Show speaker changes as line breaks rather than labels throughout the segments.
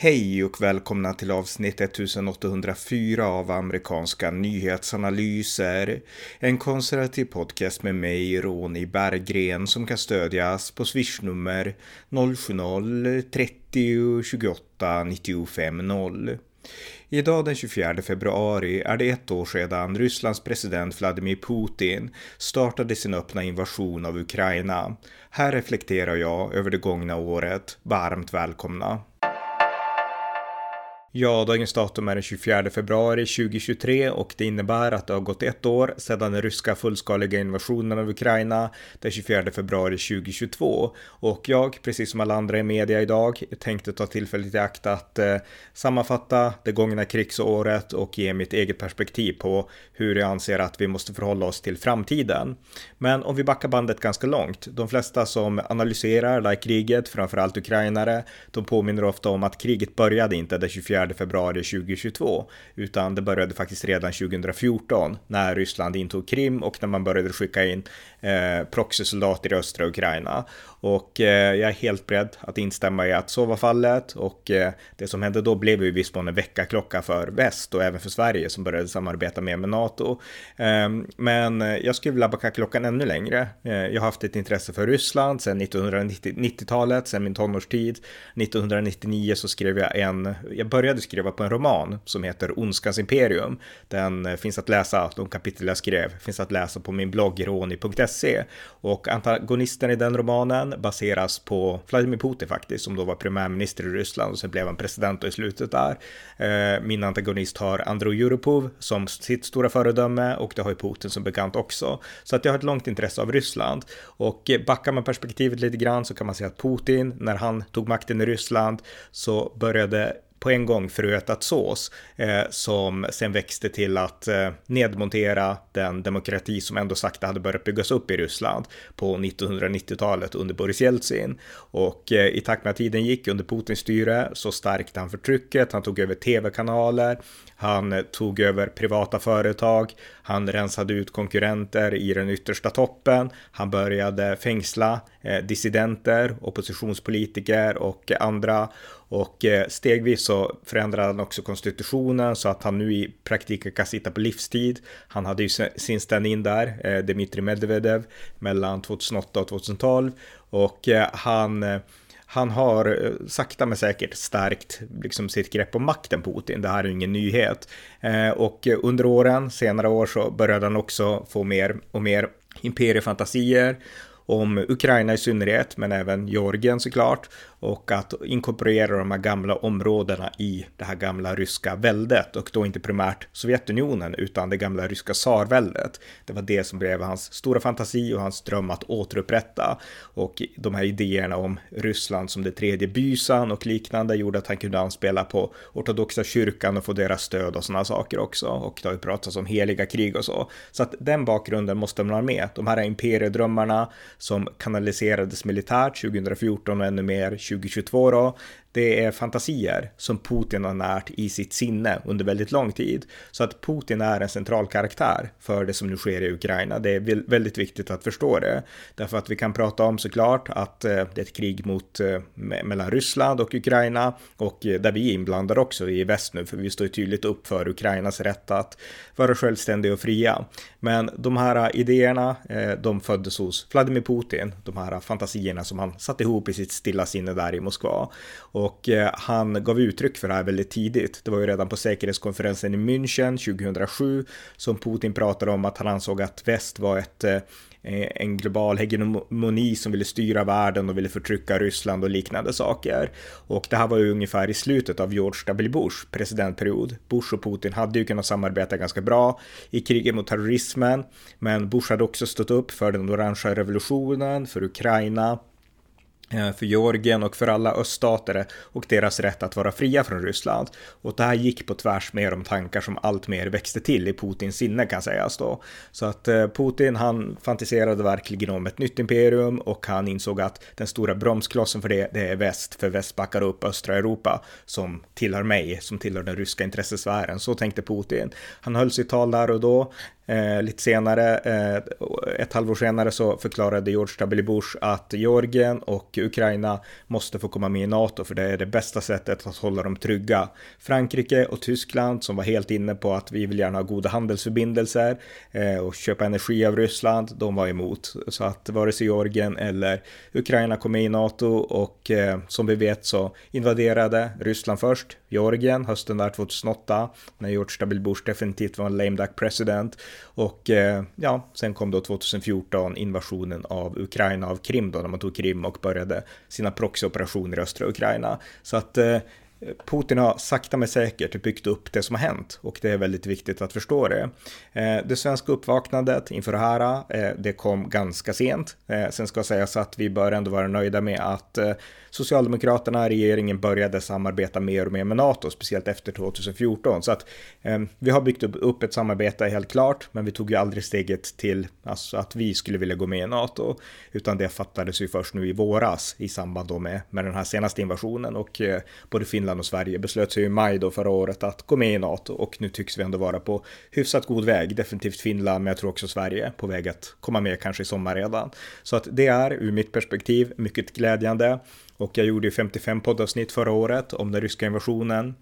Hej och välkomna till avsnitt 1804 av amerikanska nyhetsanalyser. En konservativ podcast med mig, Ronny Berggren, som kan stödjas på swishnummer 070-30 28 95 0. Idag den 24 februari är det ett år sedan Rysslands president Vladimir Putin startade sin öppna invasion av Ukraina. Här reflekterar jag över det gångna året. Varmt välkomna! Ja, dagens datum är den 24 februari 2023 och det innebär att det har gått ett år sedan den ryska fullskaliga invasionen av Ukraina den 24 februari 2022. Och jag, precis som alla andra i media idag, tänkte ta tillfället i akt att eh, sammanfatta det gångna krigsåret och ge mitt eget perspektiv på hur jag anser att vi måste förhålla oss till framtiden. Men om vi backar bandet ganska långt, de flesta som analyserar det här kriget, framförallt ukrainare, de påminner ofta om att kriget började inte den 24 februari 2022, utan det började faktiskt redan 2014 när Ryssland intog Krim och när man började skicka in eh, proxysoldater i östra Ukraina. Och eh, jag är helt beredd att instämma i att så var fallet och eh, det som hände då blev ju i viss mån en väckarklocka för väst och även för Sverige som började samarbeta mer med NATO. Ehm, eh, men jag skulle vilja backa klockan ännu längre. Eh, jag har haft ett intresse för Ryssland sedan 1990-talet, sedan min tonårstid. 1999 så skrev jag en, jag började skriva på en roman som heter Ondskans imperium. Den eh, finns att läsa, de kapitel jag skrev finns att läsa på min blogg se och antagonisten i den romanen baseras på Vladimir Putin faktiskt, som då var premiärminister i Ryssland och sen blev han president i slutet där. Eh, min antagonist har Andrei Europov som sitt stora föredöme och det har ju Putin som bekant också. Så att jag har ett långt intresse av Ryssland och backar man perspektivet lite grann så kan man säga att Putin, när han tog makten i Ryssland så började på en gång förötat sås eh, som sen växte till att eh, nedmontera den demokrati som ändå sakta hade börjat byggas upp i Ryssland på 1990-talet under Boris Jeltsin. Och eh, i takt med att tiden gick under Putins styre så stärkte han förtrycket, han tog över tv-kanaler, han eh, tog över privata företag, han rensade ut konkurrenter i den yttersta toppen, han började fängsla eh, dissidenter, oppositionspolitiker och andra. Och eh, stegvis så förändrade han också konstitutionen så att han nu i praktiken kan sitta på livstid. Han hade ju sin stand-in där, Dmitrij Medvedev, mellan 2008 och 2012 och han han har eh, sakta men säkert stärkt liksom sitt grepp om makten Putin. Det här är ingen nyhet. Eh, och under åren, senare år, så började han också få mer och mer imperiefantasier om Ukraina i synnerhet, men även Georgien såklart och att inkorporera de här gamla områdena i det här gamla ryska väldet och då inte primärt Sovjetunionen utan det gamla ryska tsarväldet. Det var det som blev hans stora fantasi och hans dröm att återupprätta och de här idéerna om Ryssland som det tredje bysan och liknande gjorde att han kunde anspela på ortodoxa kyrkan och få deras stöd och sådana saker också och det har ju pratats om heliga krig och så. Så att den bakgrunden måste man ha med. De här imperiedrömmarna som kanaliserades militärt 2014 och ännu mer 2022 då, det är fantasier som Putin har närt i sitt sinne under väldigt lång tid. Så att Putin är en central karaktär för det som nu sker i Ukraina. Det är väldigt viktigt att förstå det. Därför att vi kan prata om såklart att eh, det är ett krig mot, eh, mellan Ryssland och Ukraina och eh, där vi är inblandade också i väst nu, för vi står tydligt upp för Ukrainas rätt att vara självständiga och fria. Men de här idéerna, de föddes hos Vladimir Putin, de här fantasierna som han satte ihop i sitt stilla sinne där i Moskva. Och och eh, han gav uttryck för det här väldigt tidigt. Det var ju redan på säkerhetskonferensen i München 2007 som Putin pratade om att han ansåg att väst var ett eh, en global hegemoni som ville styra världen och ville förtrycka Ryssland och liknande saker. Och det här var ju ungefär i slutet av George W. Bush presidentperiod. Bush och Putin hade ju kunnat samarbeta ganska bra i kriget mot terrorismen, men Bush hade också stått upp för den orangea revolutionen, för Ukraina, Eh, för Georgien och för alla öststater och deras rätt att vara fria från Ryssland. Och det här gick på tvärs med de tankar som allt mer växte till i Putins sinne kan sägas då. Så att eh, Putin han fantiserade verkligen om ett nytt imperium och han insåg att den stora bromsklossen för det, det är väst, för väst backar upp östra Europa som tillhör mig, som tillhör den ryska intressesfären. Så tänkte Putin. Han höll sitt tal där och då Eh, lite senare, eh, ett halvår senare så förklarade George W. Bush att Georgien och Ukraina måste få komma med i NATO för det är det bästa sättet att hålla dem trygga. Frankrike och Tyskland som var helt inne på att vi vill gärna ha goda handelsförbindelser eh, och köpa energi av Ryssland, de var emot. Så att vare sig Georgien eller Ukraina kom med i NATO och eh, som vi vet så invaderade Ryssland först Georgien hösten där 2008 när George W. Bush definitivt var en lame duck president och eh, ja, sen kom då 2014 invasionen av Ukraina av Krim då när man tog Krim och började sina proxyoperationer i östra Ukraina. Så att eh, Putin har sakta men säkert byggt upp det som har hänt och det är väldigt viktigt att förstå det. Eh, det svenska uppvaknandet inför det här, eh, det kom ganska sent. Eh, sen ska sägas att vi bör ändå vara nöjda med att Socialdemokraterna, regeringen började samarbeta mer och mer med NATO, speciellt efter 2014. Så att vi har byggt upp ett samarbete helt klart, men vi tog ju aldrig steget till alltså, att vi skulle vilja gå med i NATO, utan det fattades ju först nu i våras i samband då med, med den här senaste invasionen och både Finland och Sverige beslöt sig i maj då förra året att gå med i NATO och nu tycks vi ändå vara på hyfsat god väg. Definitivt Finland, men jag tror också Sverige på väg att komma med kanske i sommar redan. Så att det är ur mitt perspektiv mycket glädjande. Och jag gjorde ju 55 poddavsnitt förra året om den ryska invasionen.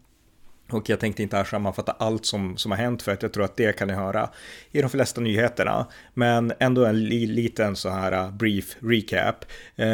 Och jag tänkte inte här sammanfatta allt som, som har hänt för att jag tror att det kan ni höra i de flesta nyheterna. Men ändå en li, liten så här uh, brief recap. Eh,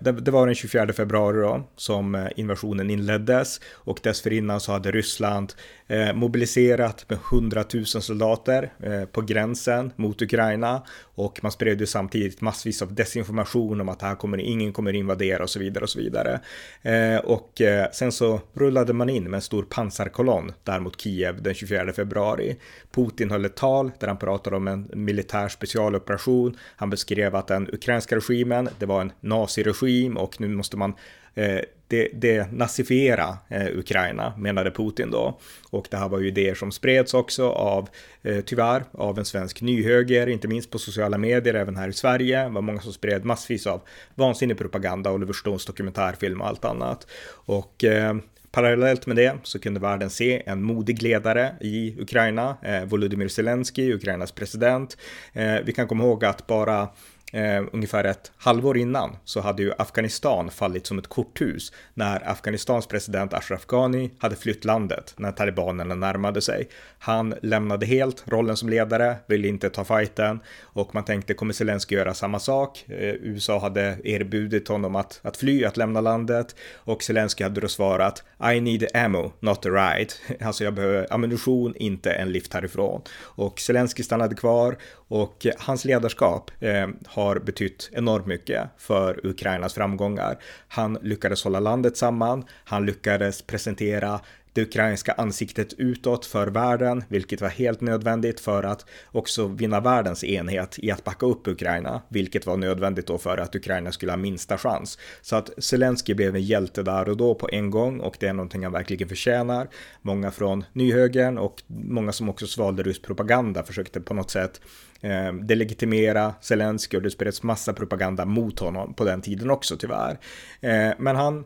det, det, var den 24 februari då som eh, invasionen inleddes och dessförinnan så hade Ryssland eh, mobiliserat med 100 000 soldater eh, på gränsen mot Ukraina och man spred ju samtidigt massvis av desinformation om att här kommer ingen kommer invadera och så vidare och så vidare. Eh, och eh, sen så rullade man in med en stor pansarkolonn där mot Kiev den 24 februari. Putin höll ett tal där han pratade om en militär specialoperation. Han beskrev att den ukrainska regimen, det var en naziregim och nu måste man eh, det, det nazifiera eh, Ukraina, menade Putin då. Och det här var ju idéer som spreds också av, eh, tyvärr, av en svensk nyhöger, inte minst på sociala medier, även här i Sverige. Det var många som spred massvis av vansinnig propaganda, Oliver Stones dokumentärfilm och allt annat. Och eh, Parallellt med det så kunde världen se en modig ledare i Ukraina, eh, Volodymyr Zelensky, Ukrainas president. Eh, vi kan komma ihåg att bara eh, ungefär ett halvår innan så hade ju Afghanistan fallit som ett korthus när Afghanistans president Ashraf Ghani hade flytt landet när talibanerna närmade sig. Han lämnade helt rollen som ledare, ville inte ta fighten och man tänkte kommer Zelenskyj göra samma sak? Eh, USA hade erbjudit honom att, att fly, att lämna landet och Zelenskyj hade då svarat I need ammo, not a ride. Alltså jag behöver ammunition, inte en lift härifrån. Och Zelenskyj stannade kvar och eh, hans ledarskap eh, har betytt enormt mycket för Ukrainas framgångar. Han lyckades hålla landet samman, han lyckades presentera det ukrainska ansiktet utåt för världen, vilket var helt nödvändigt för att också vinna världens enhet i att backa upp Ukraina, vilket var nödvändigt då för att Ukraina skulle ha minsta chans. Så att Zelensky blev en hjälte där och då på en gång och det är någonting han verkligen förtjänar. Många från nyhögern och många som också svalde rysk propaganda försökte på något sätt eh, delegitimera Zelensky och det spreds massa propaganda mot honom på den tiden också tyvärr. Eh, men han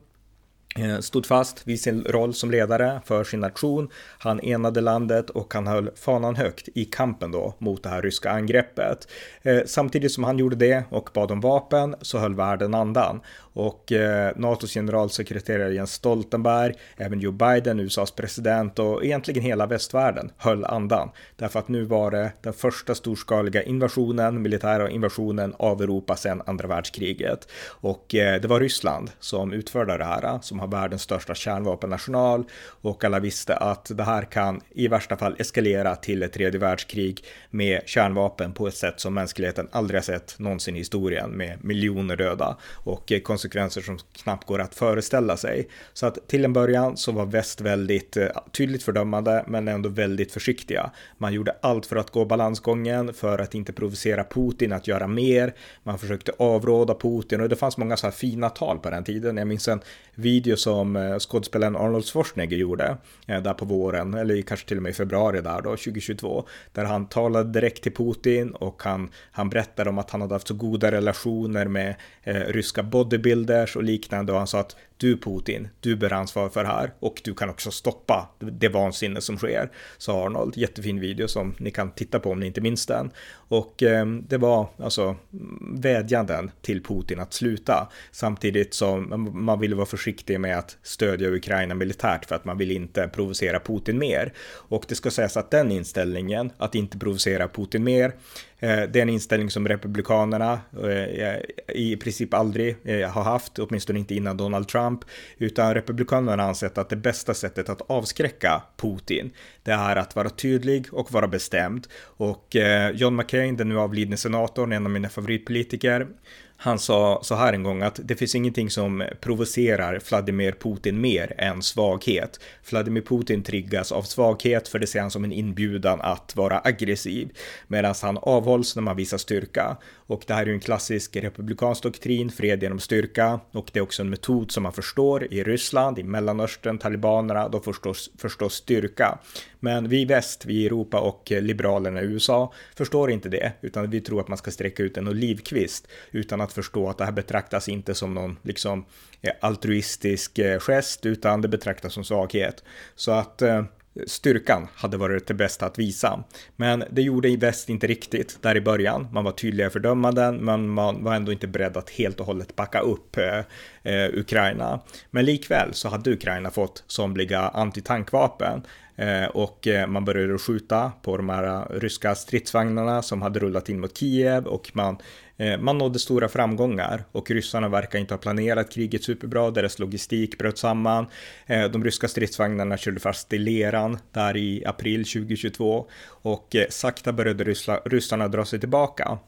Eh, stod fast vid sin roll som ledare för sin nation. Han enade landet och han höll fanan högt i kampen då mot det här ryska angreppet. Eh, samtidigt som han gjorde det och bad om vapen så höll världen andan och eh, NATOs generalsekreterare Jens Stoltenberg, även Joe Biden, USAs president och egentligen hela västvärlden höll andan. Därför att nu var det den första storskaliga invasionen, militära invasionen av Europa sedan andra världskriget. Och det var Ryssland som utförde det här, som har världens största kärnvapennational och alla visste att det här kan i värsta fall eskalera till ett tredje världskrig med kärnvapen på ett sätt som mänskligheten aldrig har sett någonsin i historien med miljoner döda och konsekvenser som knappt går att föreställa sig. Så att till en början så var väst väldigt eh, tydligt fördömande men ändå väldigt försiktiga. Man gjorde allt för att gå balansgången för att inte provocera Putin att göra mer. Man försökte avråda Putin och det fanns många så här fina tal på den tiden. Jag minns en video video som eh, skådespelaren Arnold Schwarzenegger gjorde eh, där på våren, eller kanske till och med i februari där då, 2022, där han talade direkt till Putin och han, han berättade om att han hade haft så goda relationer med eh, ryska bodybuilders och liknande och han sa att du Putin, du bär ansvar för det här och du kan också stoppa det vansinne som sker, sa Arnold. Jättefin video som ni kan titta på om ni inte minns den. Och eh, det var alltså vädjanden till Putin att sluta samtidigt som man ville vara försiktig med att stödja Ukraina militärt för att man vill inte provocera Putin mer. Och det ska sägas att den inställningen, att inte provocera Putin mer, Eh, det är en inställning som Republikanerna eh, i princip aldrig eh, har haft, åtminstone inte innan Donald Trump, utan Republikanerna har ansett att det bästa sättet att avskräcka Putin, det är att vara tydlig och vara bestämd. Och John McCain, den nu avlidne senatorn, en av mina favoritpolitiker, han sa så här en gång att det finns ingenting som provocerar Vladimir Putin mer än svaghet. Vladimir Putin triggas av svaghet för det ser han som en inbjudan att vara aggressiv medan han avhålls när man visar styrka. Och det här är ju en klassisk republikansk doktrin, fred genom styrka och det är också en metod som man förstår i Ryssland, i Mellanöstern, talibanerna, de förstår, förstår styrka. Men vi i väst, vi i Europa och liberalerna i USA förstår inte det, utan vi tror att man ska sträcka ut en olivkvist utan att förstå att det här betraktas inte som någon liksom eh, altruistisk eh, gest, utan det betraktas som svaghet. Så att eh, styrkan hade varit det bästa att visa. Men det gjorde i väst inte riktigt där i början. Man var tydliga i fördömanden, men man var ändå inte beredd att helt och hållet backa upp eh, Ukraina. Men likväl så hade Ukraina fått somliga antitankvapen Eh, och eh, man började skjuta på de här eh, ryska stridsvagnarna som hade rullat in mot Kiev och man, eh, man nådde stora framgångar och ryssarna verkar inte ha planerat kriget superbra, deras logistik bröt samman. De ryska stridsvagnarna körde fast i leran där i april 2022 och sakta började ryssarna dra sig tillbaka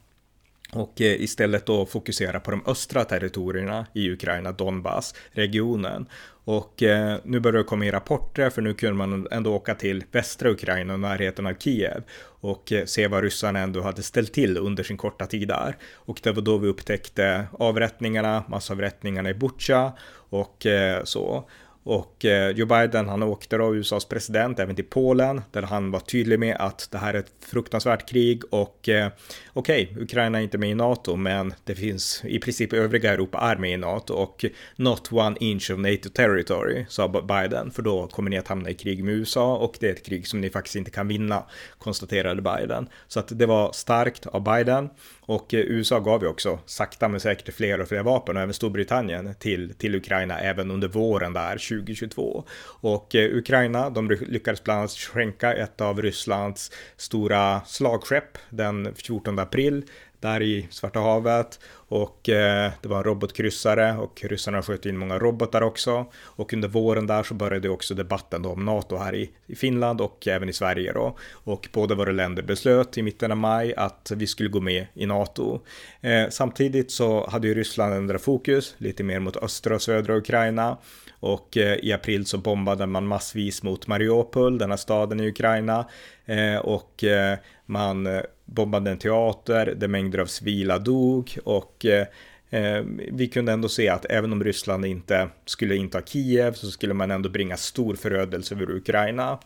och eh, istället då fokusera på de östra territorierna i Ukraina, Donbass, regionen. Och eh, nu börjar det komma in rapporter för nu kunde man ändå åka till västra Ukraina och närheten av Kiev och eh, se vad ryssarna ändå hade ställt till under sin korta tid där. Och det var då vi upptäckte avrättningarna, massavrättningarna i Butja och eh, så. Och eh, Joe Biden, han åkte då, USAs president, även till Polen, där han var tydlig med att det här är ett fruktansvärt krig och eh, okej, okay, Ukraina är inte med i NATO, men det finns i princip övriga Europa är med i NATO och not one inch of NATO territory, sa Biden, för då kommer ni att hamna i krig med USA och det är ett krig som ni faktiskt inte kan vinna, konstaterade Biden. Så att det var starkt av Biden. Och eh, USA gav ju också sakta men säkert fler och fler vapen och även Storbritannien till, till Ukraina även under våren där 2022. Och eh, Ukraina, de lyckades bland annat skänka ett av Rysslands stora slagskepp den 14 april där i Svarta havet och eh, det var en robotkryssare och ryssarna sköt in många robotar också. Och under våren där så började också debatten då om NATO här i, i Finland och även i Sverige då. Och båda våra länder beslöt i mitten av maj att vi skulle gå med i NATO. Eh, samtidigt så hade ju Ryssland ändrat fokus lite mer mot östra och södra Ukraina. Och eh, i april så bombade man massvis mot Mariupol, den här staden i Ukraina. Eh, och eh, man eh, bombade en teater där mängder av civila dog. Och och eh, eh, vi kunde ändå se att även om Ryssland inte skulle inta Kiev så skulle man ändå bringa stor förödelse över Ukraina.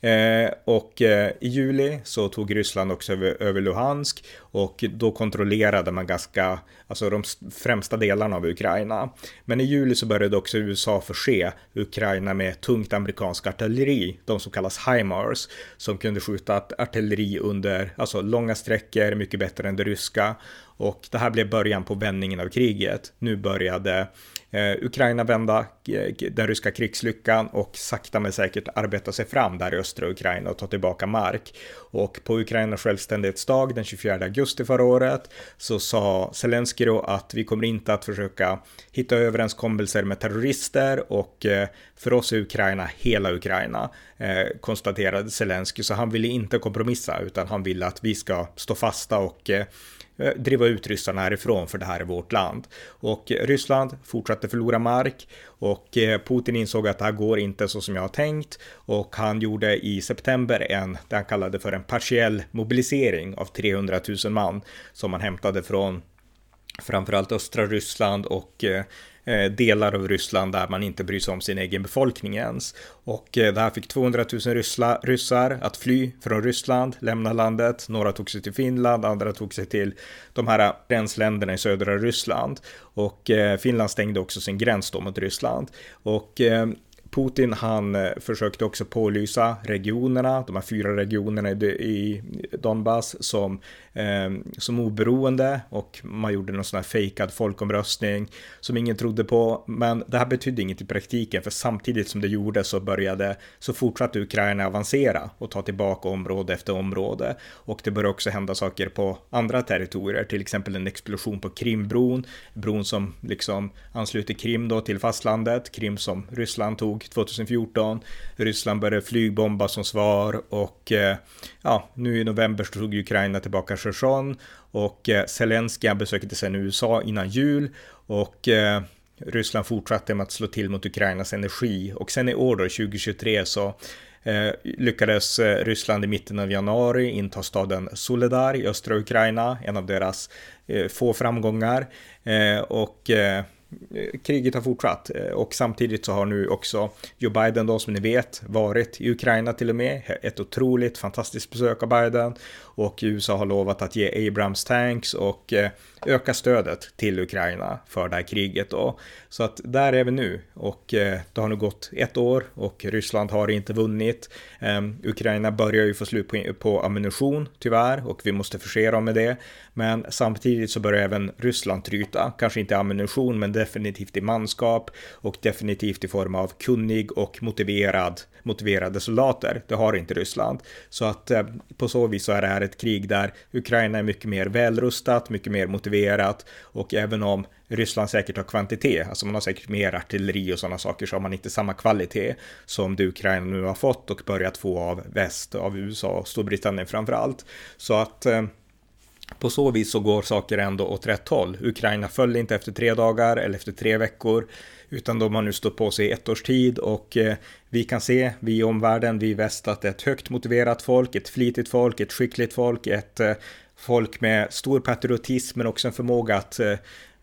Eh, och eh, i juli så tog Ryssland också över, över Luhansk och då kontrollerade man ganska, alltså de främsta delarna av Ukraina. Men i juli så började också USA förse Ukraina med tungt amerikanskt artilleri, de som kallas HIMARS, som kunde skjuta artilleri under, alltså långa sträckor, mycket bättre än det ryska. Och det här blev början på vändningen av kriget. Nu började Eh, Ukraina vända eh, den ryska krigslyckan och sakta men säkert arbeta sig fram där i östra Ukraina och ta tillbaka mark. Och på Ukrainas självständighetsdag den 24 augusti förra året så sa Zelenskyj då att vi kommer inte att försöka hitta överenskommelser med terrorister och eh, för oss är Ukraina hela Ukraina, eh, konstaterade Zelenskyj. Så han ville inte kompromissa utan han ville att vi ska stå fasta och Eh, Eh, driva ut ryssarna härifrån för det här är vårt land. Och eh, Ryssland fortsatte förlora mark och eh, Putin insåg att det här går inte så som jag har tänkt och han gjorde i september en, det han kallade för en partiell mobilisering av 300 000 man som han hämtade från framförallt östra Ryssland och eh, eh, delar av Ryssland där man inte bryr sig om sin egen befolkning ens. Och eh, det här fick 200 000 ryssla, ryssar att fly från Ryssland, lämna landet. Några tog sig till Finland, andra tog sig till de här gränsländerna i södra Ryssland. Och Finland stängde också sin gräns då mot Ryssland. Och Putin han eh, försökte också pålysa regionerna, de här fyra regionerna i Donbass som, eh, som oberoende och man gjorde någon sån här fejkad folkomröstning som ingen trodde på. Men det här betydde inget i praktiken för samtidigt som det gjordes så började så fortsatte Ukraina avancera och ta tillbaka område efter område och det började också hända saker på andra territorier, till exempel en explosion på Krimbron, bron som liksom ansluter Krim då till fastlandet, Krim som Ryssland tog 2014. Ryssland började flygbomba som svar och eh, ja, nu i november så tog Ukraina tillbaka Cherson och eh, Zelenskyj besökte sen USA innan jul och eh, Ryssland fortsatte med att slå till mot Ukrainas energi och sen i år då, 2023 så Eh, lyckades eh, Ryssland i mitten av januari inta staden Soledar i östra Ukraina, en av deras eh, få framgångar. Eh, och eh, Eh, kriget har fortsatt eh, och samtidigt så har nu också Joe Biden då som ni vet varit i Ukraina till och med. Ett otroligt fantastiskt besök av Biden och USA har lovat att ge Abrams tanks och eh, öka stödet till Ukraina för det här kriget då. Så att där är vi nu och eh, det har nu gått ett år och Ryssland har inte vunnit. Ehm, Ukraina börjar ju få slut på, på ammunition tyvärr och vi måste förse dem med det. Men samtidigt så börjar även Ryssland tryta, kanske inte ammunition men definitivt i manskap och definitivt i form av kunnig och motiverad, motiverade soldater. Det har inte Ryssland. Så att eh, på så vis så är det här ett krig där Ukraina är mycket mer välrustat, mycket mer motiverat och även om Ryssland säkert har kvantitet, alltså man har säkert mer artilleri och sådana saker så har man inte samma kvalitet som det Ukraina nu har fått och börjat få av väst, av USA och Storbritannien framför allt. Så att eh, på så vis så går saker ändå åt rätt håll. Ukraina föll inte efter tre dagar eller efter tre veckor, utan de har nu stått på sig i ett års tid och eh, vi kan se, vi i omvärlden, vi i väst, att det är ett högt motiverat folk, ett flitigt folk, ett skickligt folk, ett eh, folk med stor patriotism men också en förmåga att eh,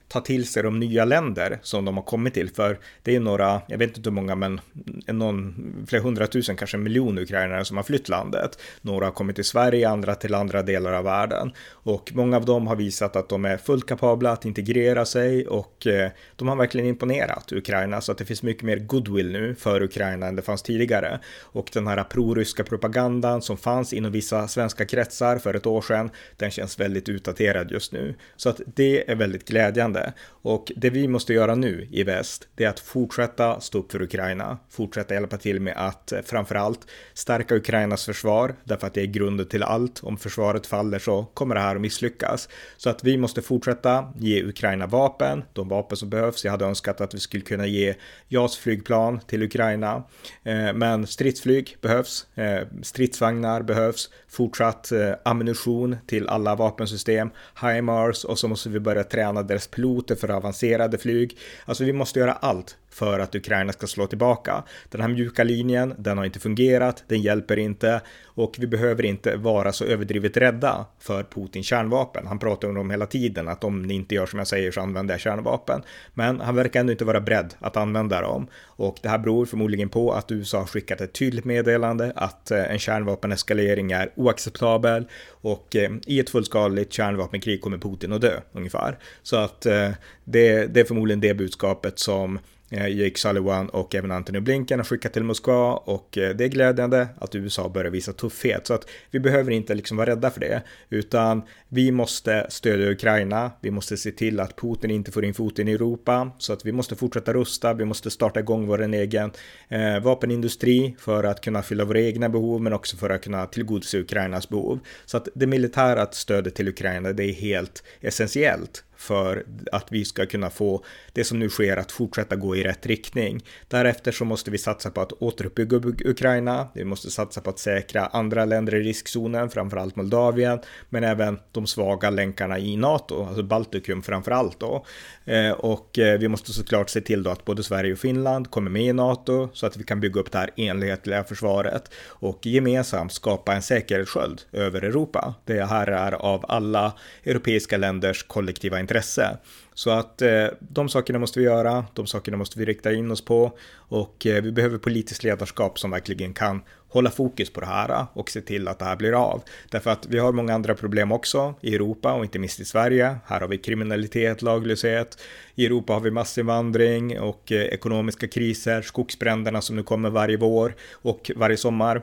ta till sig de nya länder som de har kommit till. För det är några, jag vet inte hur många, men någon, flera hundratusen, kanske en miljon ukrainare som har flytt landet. Några har kommit till Sverige, andra till andra delar av världen. Och många av dem har visat att de är fullt kapabla att integrera sig och eh, de har verkligen imponerat Ukraina så att det finns mycket mer goodwill nu för Ukraina än det fanns tidigare. Och den här proryska propagandan som fanns inom vissa svenska kretsar för ett år sedan, den känns väldigt utdaterad just nu. Så att det är väldigt glädjande liknande. Och det vi måste göra nu i väst, det är att fortsätta stå upp för Ukraina, fortsätta hjälpa till med att eh, framförallt stärka Ukrainas försvar, därför att det är grunden till allt. Om försvaret faller så kommer det här att misslyckas. Så att vi måste fortsätta ge Ukraina vapen, de vapen som behövs. Jag hade önskat att vi skulle kunna ge JAS-flygplan till Ukraina, eh, men stridsflyg behövs, eh, stridsvagnar behövs, fortsatt ammunition till alla vapensystem, HIMARS och så måste vi börja träna deras piloter för avancerade flyg. Alltså vi måste göra allt för att Ukraina ska slå tillbaka. Den här mjuka linjen, den har inte fungerat, den hjälper inte och vi behöver inte vara så överdrivet rädda för Putins kärnvapen. Han pratar om dem hela tiden, att om ni inte gör som jag säger så använder jag kärnvapen. Men han verkar ändå inte vara beredd att använda dem och det här beror förmodligen på att USA har skickat ett tydligt meddelande att eh, en kärnvapeneskalering är oacceptabel och eh, i ett fullskaligt kärnvapenkrig kommer Putin att dö ungefär. Så att eh, det, det är förmodligen det budskapet som Eh, Jake Sullivan och även Antony Blinken har skickat till Moskva och eh, det är glädjande att USA börjar visa tuffhet så att vi behöver inte liksom vara rädda för det utan vi måste stödja Ukraina. Vi måste se till att Putin inte får in foten i Europa så att vi måste fortsätta rusta. Vi måste starta igång vår egen eh, vapenindustri för att kunna fylla våra egna behov men också för att kunna tillgodose Ukrainas behov. Så att det militära stödet till Ukraina det är helt essentiellt för att vi ska kunna få det som nu sker att fortsätta gå i rätt riktning. Därefter så måste vi satsa på att återuppbygga Ukraina. Vi måste satsa på att säkra andra länder i riskzonen, framförallt Moldavien, men även de svaga länkarna i NATO, alltså Baltikum framförallt då. Eh, och eh, vi måste såklart se till då att både Sverige och Finland kommer med i NATO så att vi kan bygga upp det här enhetliga försvaret och gemensamt skapa en säkerhetssköld över Europa. Det här är av alla europeiska länders kollektiva intresse. Så att eh, de sakerna måste vi göra, de sakerna måste vi rikta in oss på och eh, vi behöver politiskt ledarskap som verkligen kan hålla fokus på det här och se till att det här blir av. Därför att vi har många andra problem också i Europa och inte minst i Sverige. Här har vi kriminalitet, laglöshet. I Europa har vi massinvandring och eh, ekonomiska kriser, skogsbränderna som nu kommer varje vår och varje sommar.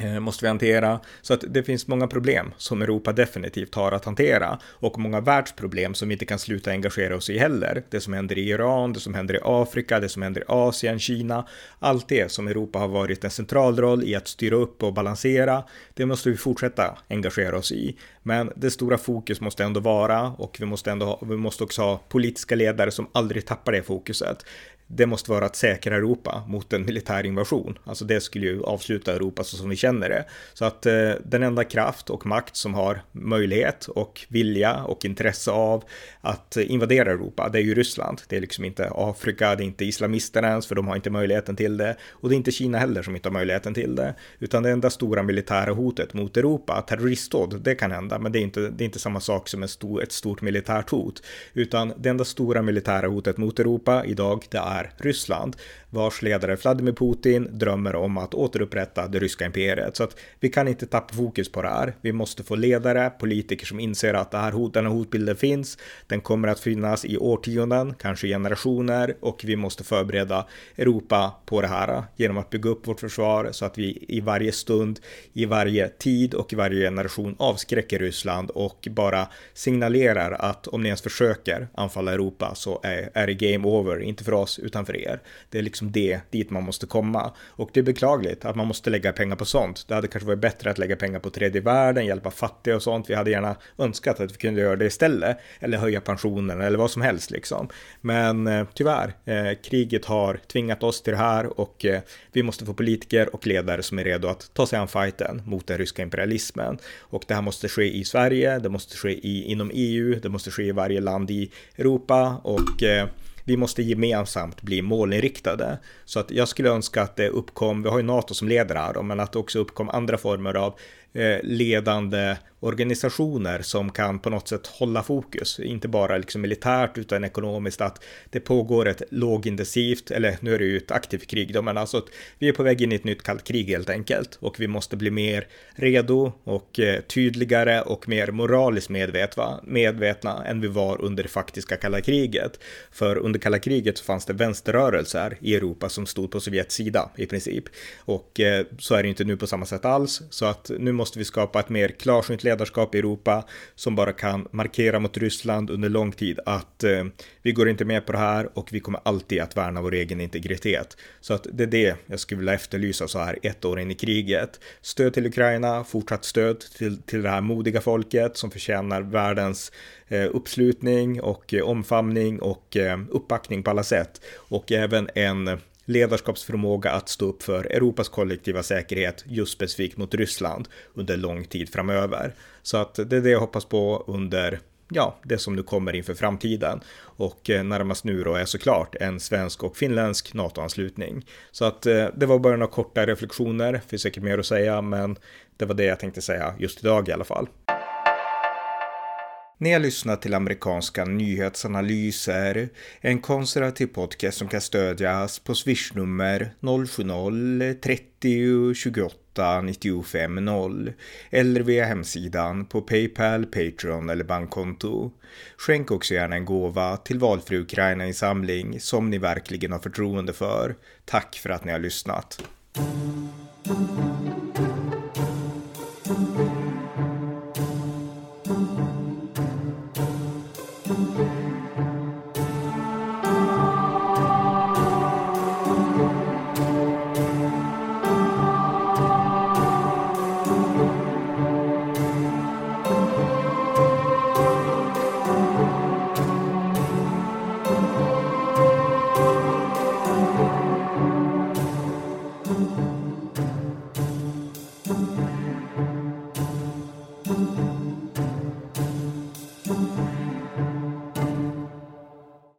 Eh, måste vi hantera. Så att det finns många problem som Europa definitivt har att hantera och många världsproblem som vi inte kan sluta engagera oss i heller. Det som händer i Iran, det som händer i Afrika, det som händer i Asien, Kina, allt det som Europa har varit en central roll i att styra upp och balansera, det måste vi fortsätta engagera oss i. Men det stora fokus måste ändå vara och vi måste ändå ha, vi måste också ha politiska ledare som aldrig tappar det fokuset det måste vara att säkra Europa mot en militär invasion. Alltså det skulle ju avsluta Europa så som vi känner det. Så att eh, den enda kraft och makt som har möjlighet och vilja och intresse av att invadera Europa, det är ju Ryssland. Det är liksom inte Afrika, det är inte islamisterna ens, för de har inte möjligheten till det. Och det är inte Kina heller som inte har möjligheten till det. Utan det enda stora militära hotet mot Europa, terroristdåd, det kan hända, men det är inte, det är inte samma sak som en stor, ett stort militärt hot. Utan det enda stora militära hotet mot Europa idag, det är är Ryssland, vars ledare Vladimir Putin drömmer om att återupprätta det ryska imperiet. Så att vi kan inte tappa fokus på det här. Vi måste få ledare, politiker som inser att det här hot, den här hotbilden finns. Den kommer att finnas i årtionden, kanske generationer och vi måste förbereda Europa på det här genom att bygga upp vårt försvar så att vi i varje stund, i varje tid och i varje generation avskräcker Ryssland och bara signalerar att om ni ens försöker anfalla Europa så är, är det game over, inte för oss utanför er. Det är liksom det dit man måste komma. Och det är beklagligt att man måste lägga pengar på sånt. Det hade kanske varit bättre att lägga pengar på tredje världen, hjälpa fattiga och sånt. Vi hade gärna önskat att vi kunde göra det istället. Eller höja pensionerna eller vad som helst liksom. Men eh, tyvärr, eh, kriget har tvingat oss till det här och eh, vi måste få politiker och ledare som är redo att ta sig an fighten mot den ryska imperialismen. Och det här måste ske i Sverige, det måste ske i, inom EU, det måste ske i varje land i Europa och eh, vi måste gemensamt bli målinriktade. Så att jag skulle önska att det uppkom, vi har ju NATO som leder här, men att det också uppkom andra former av eh, ledande organisationer som kan på något sätt hålla fokus, inte bara liksom militärt utan ekonomiskt, att det pågår ett lågintensivt, eller nu är det ju ett aktivt krig då, men alltså att vi är på väg in i ett nytt kallt krig helt enkelt. Och vi måste bli mer redo och eh, tydligare och mer moraliskt medvetna, medvetna än vi var under det faktiska kalla kriget. För under kalla kriget så fanns det vänsterrörelser i Europa som stod på Sovjets sida i princip. Och eh, så är det inte nu på samma sätt alls, så att nu måste vi skapa ett mer klarsynt ledarskap i Europa som bara kan markera mot Ryssland under lång tid att eh, vi går inte med på det här och vi kommer alltid att värna vår egen integritet. Så att det är det jag skulle vilja efterlysa så här ett år in i kriget. Stöd till Ukraina, fortsatt stöd till, till det här modiga folket som förtjänar världens eh, uppslutning och eh, omfamning och eh, uppbackning på alla sätt. Och även en ledarskapsförmåga att stå upp för Europas kollektiva säkerhet just specifikt mot Ryssland under lång tid framöver. Så att det är det jag hoppas på under ja, det som nu kommer inför framtiden. Och eh, närmast nu då är såklart en svensk och finländsk NATO-anslutning. Så att eh, det var bara några korta reflektioner, finns säkert mer att säga, men det var det jag tänkte säga just idag i alla fall. Ni har lyssnat till amerikanska nyhetsanalyser, en konservativ podcast som kan stödjas på swishnummer 070-30 28 95 0 eller via hemsidan på Paypal, Patreon eller bankkonto. Skänk också gärna en gåva till valfri Ukraina-insamling som ni verkligen har förtroende för. Tack för att ni har lyssnat.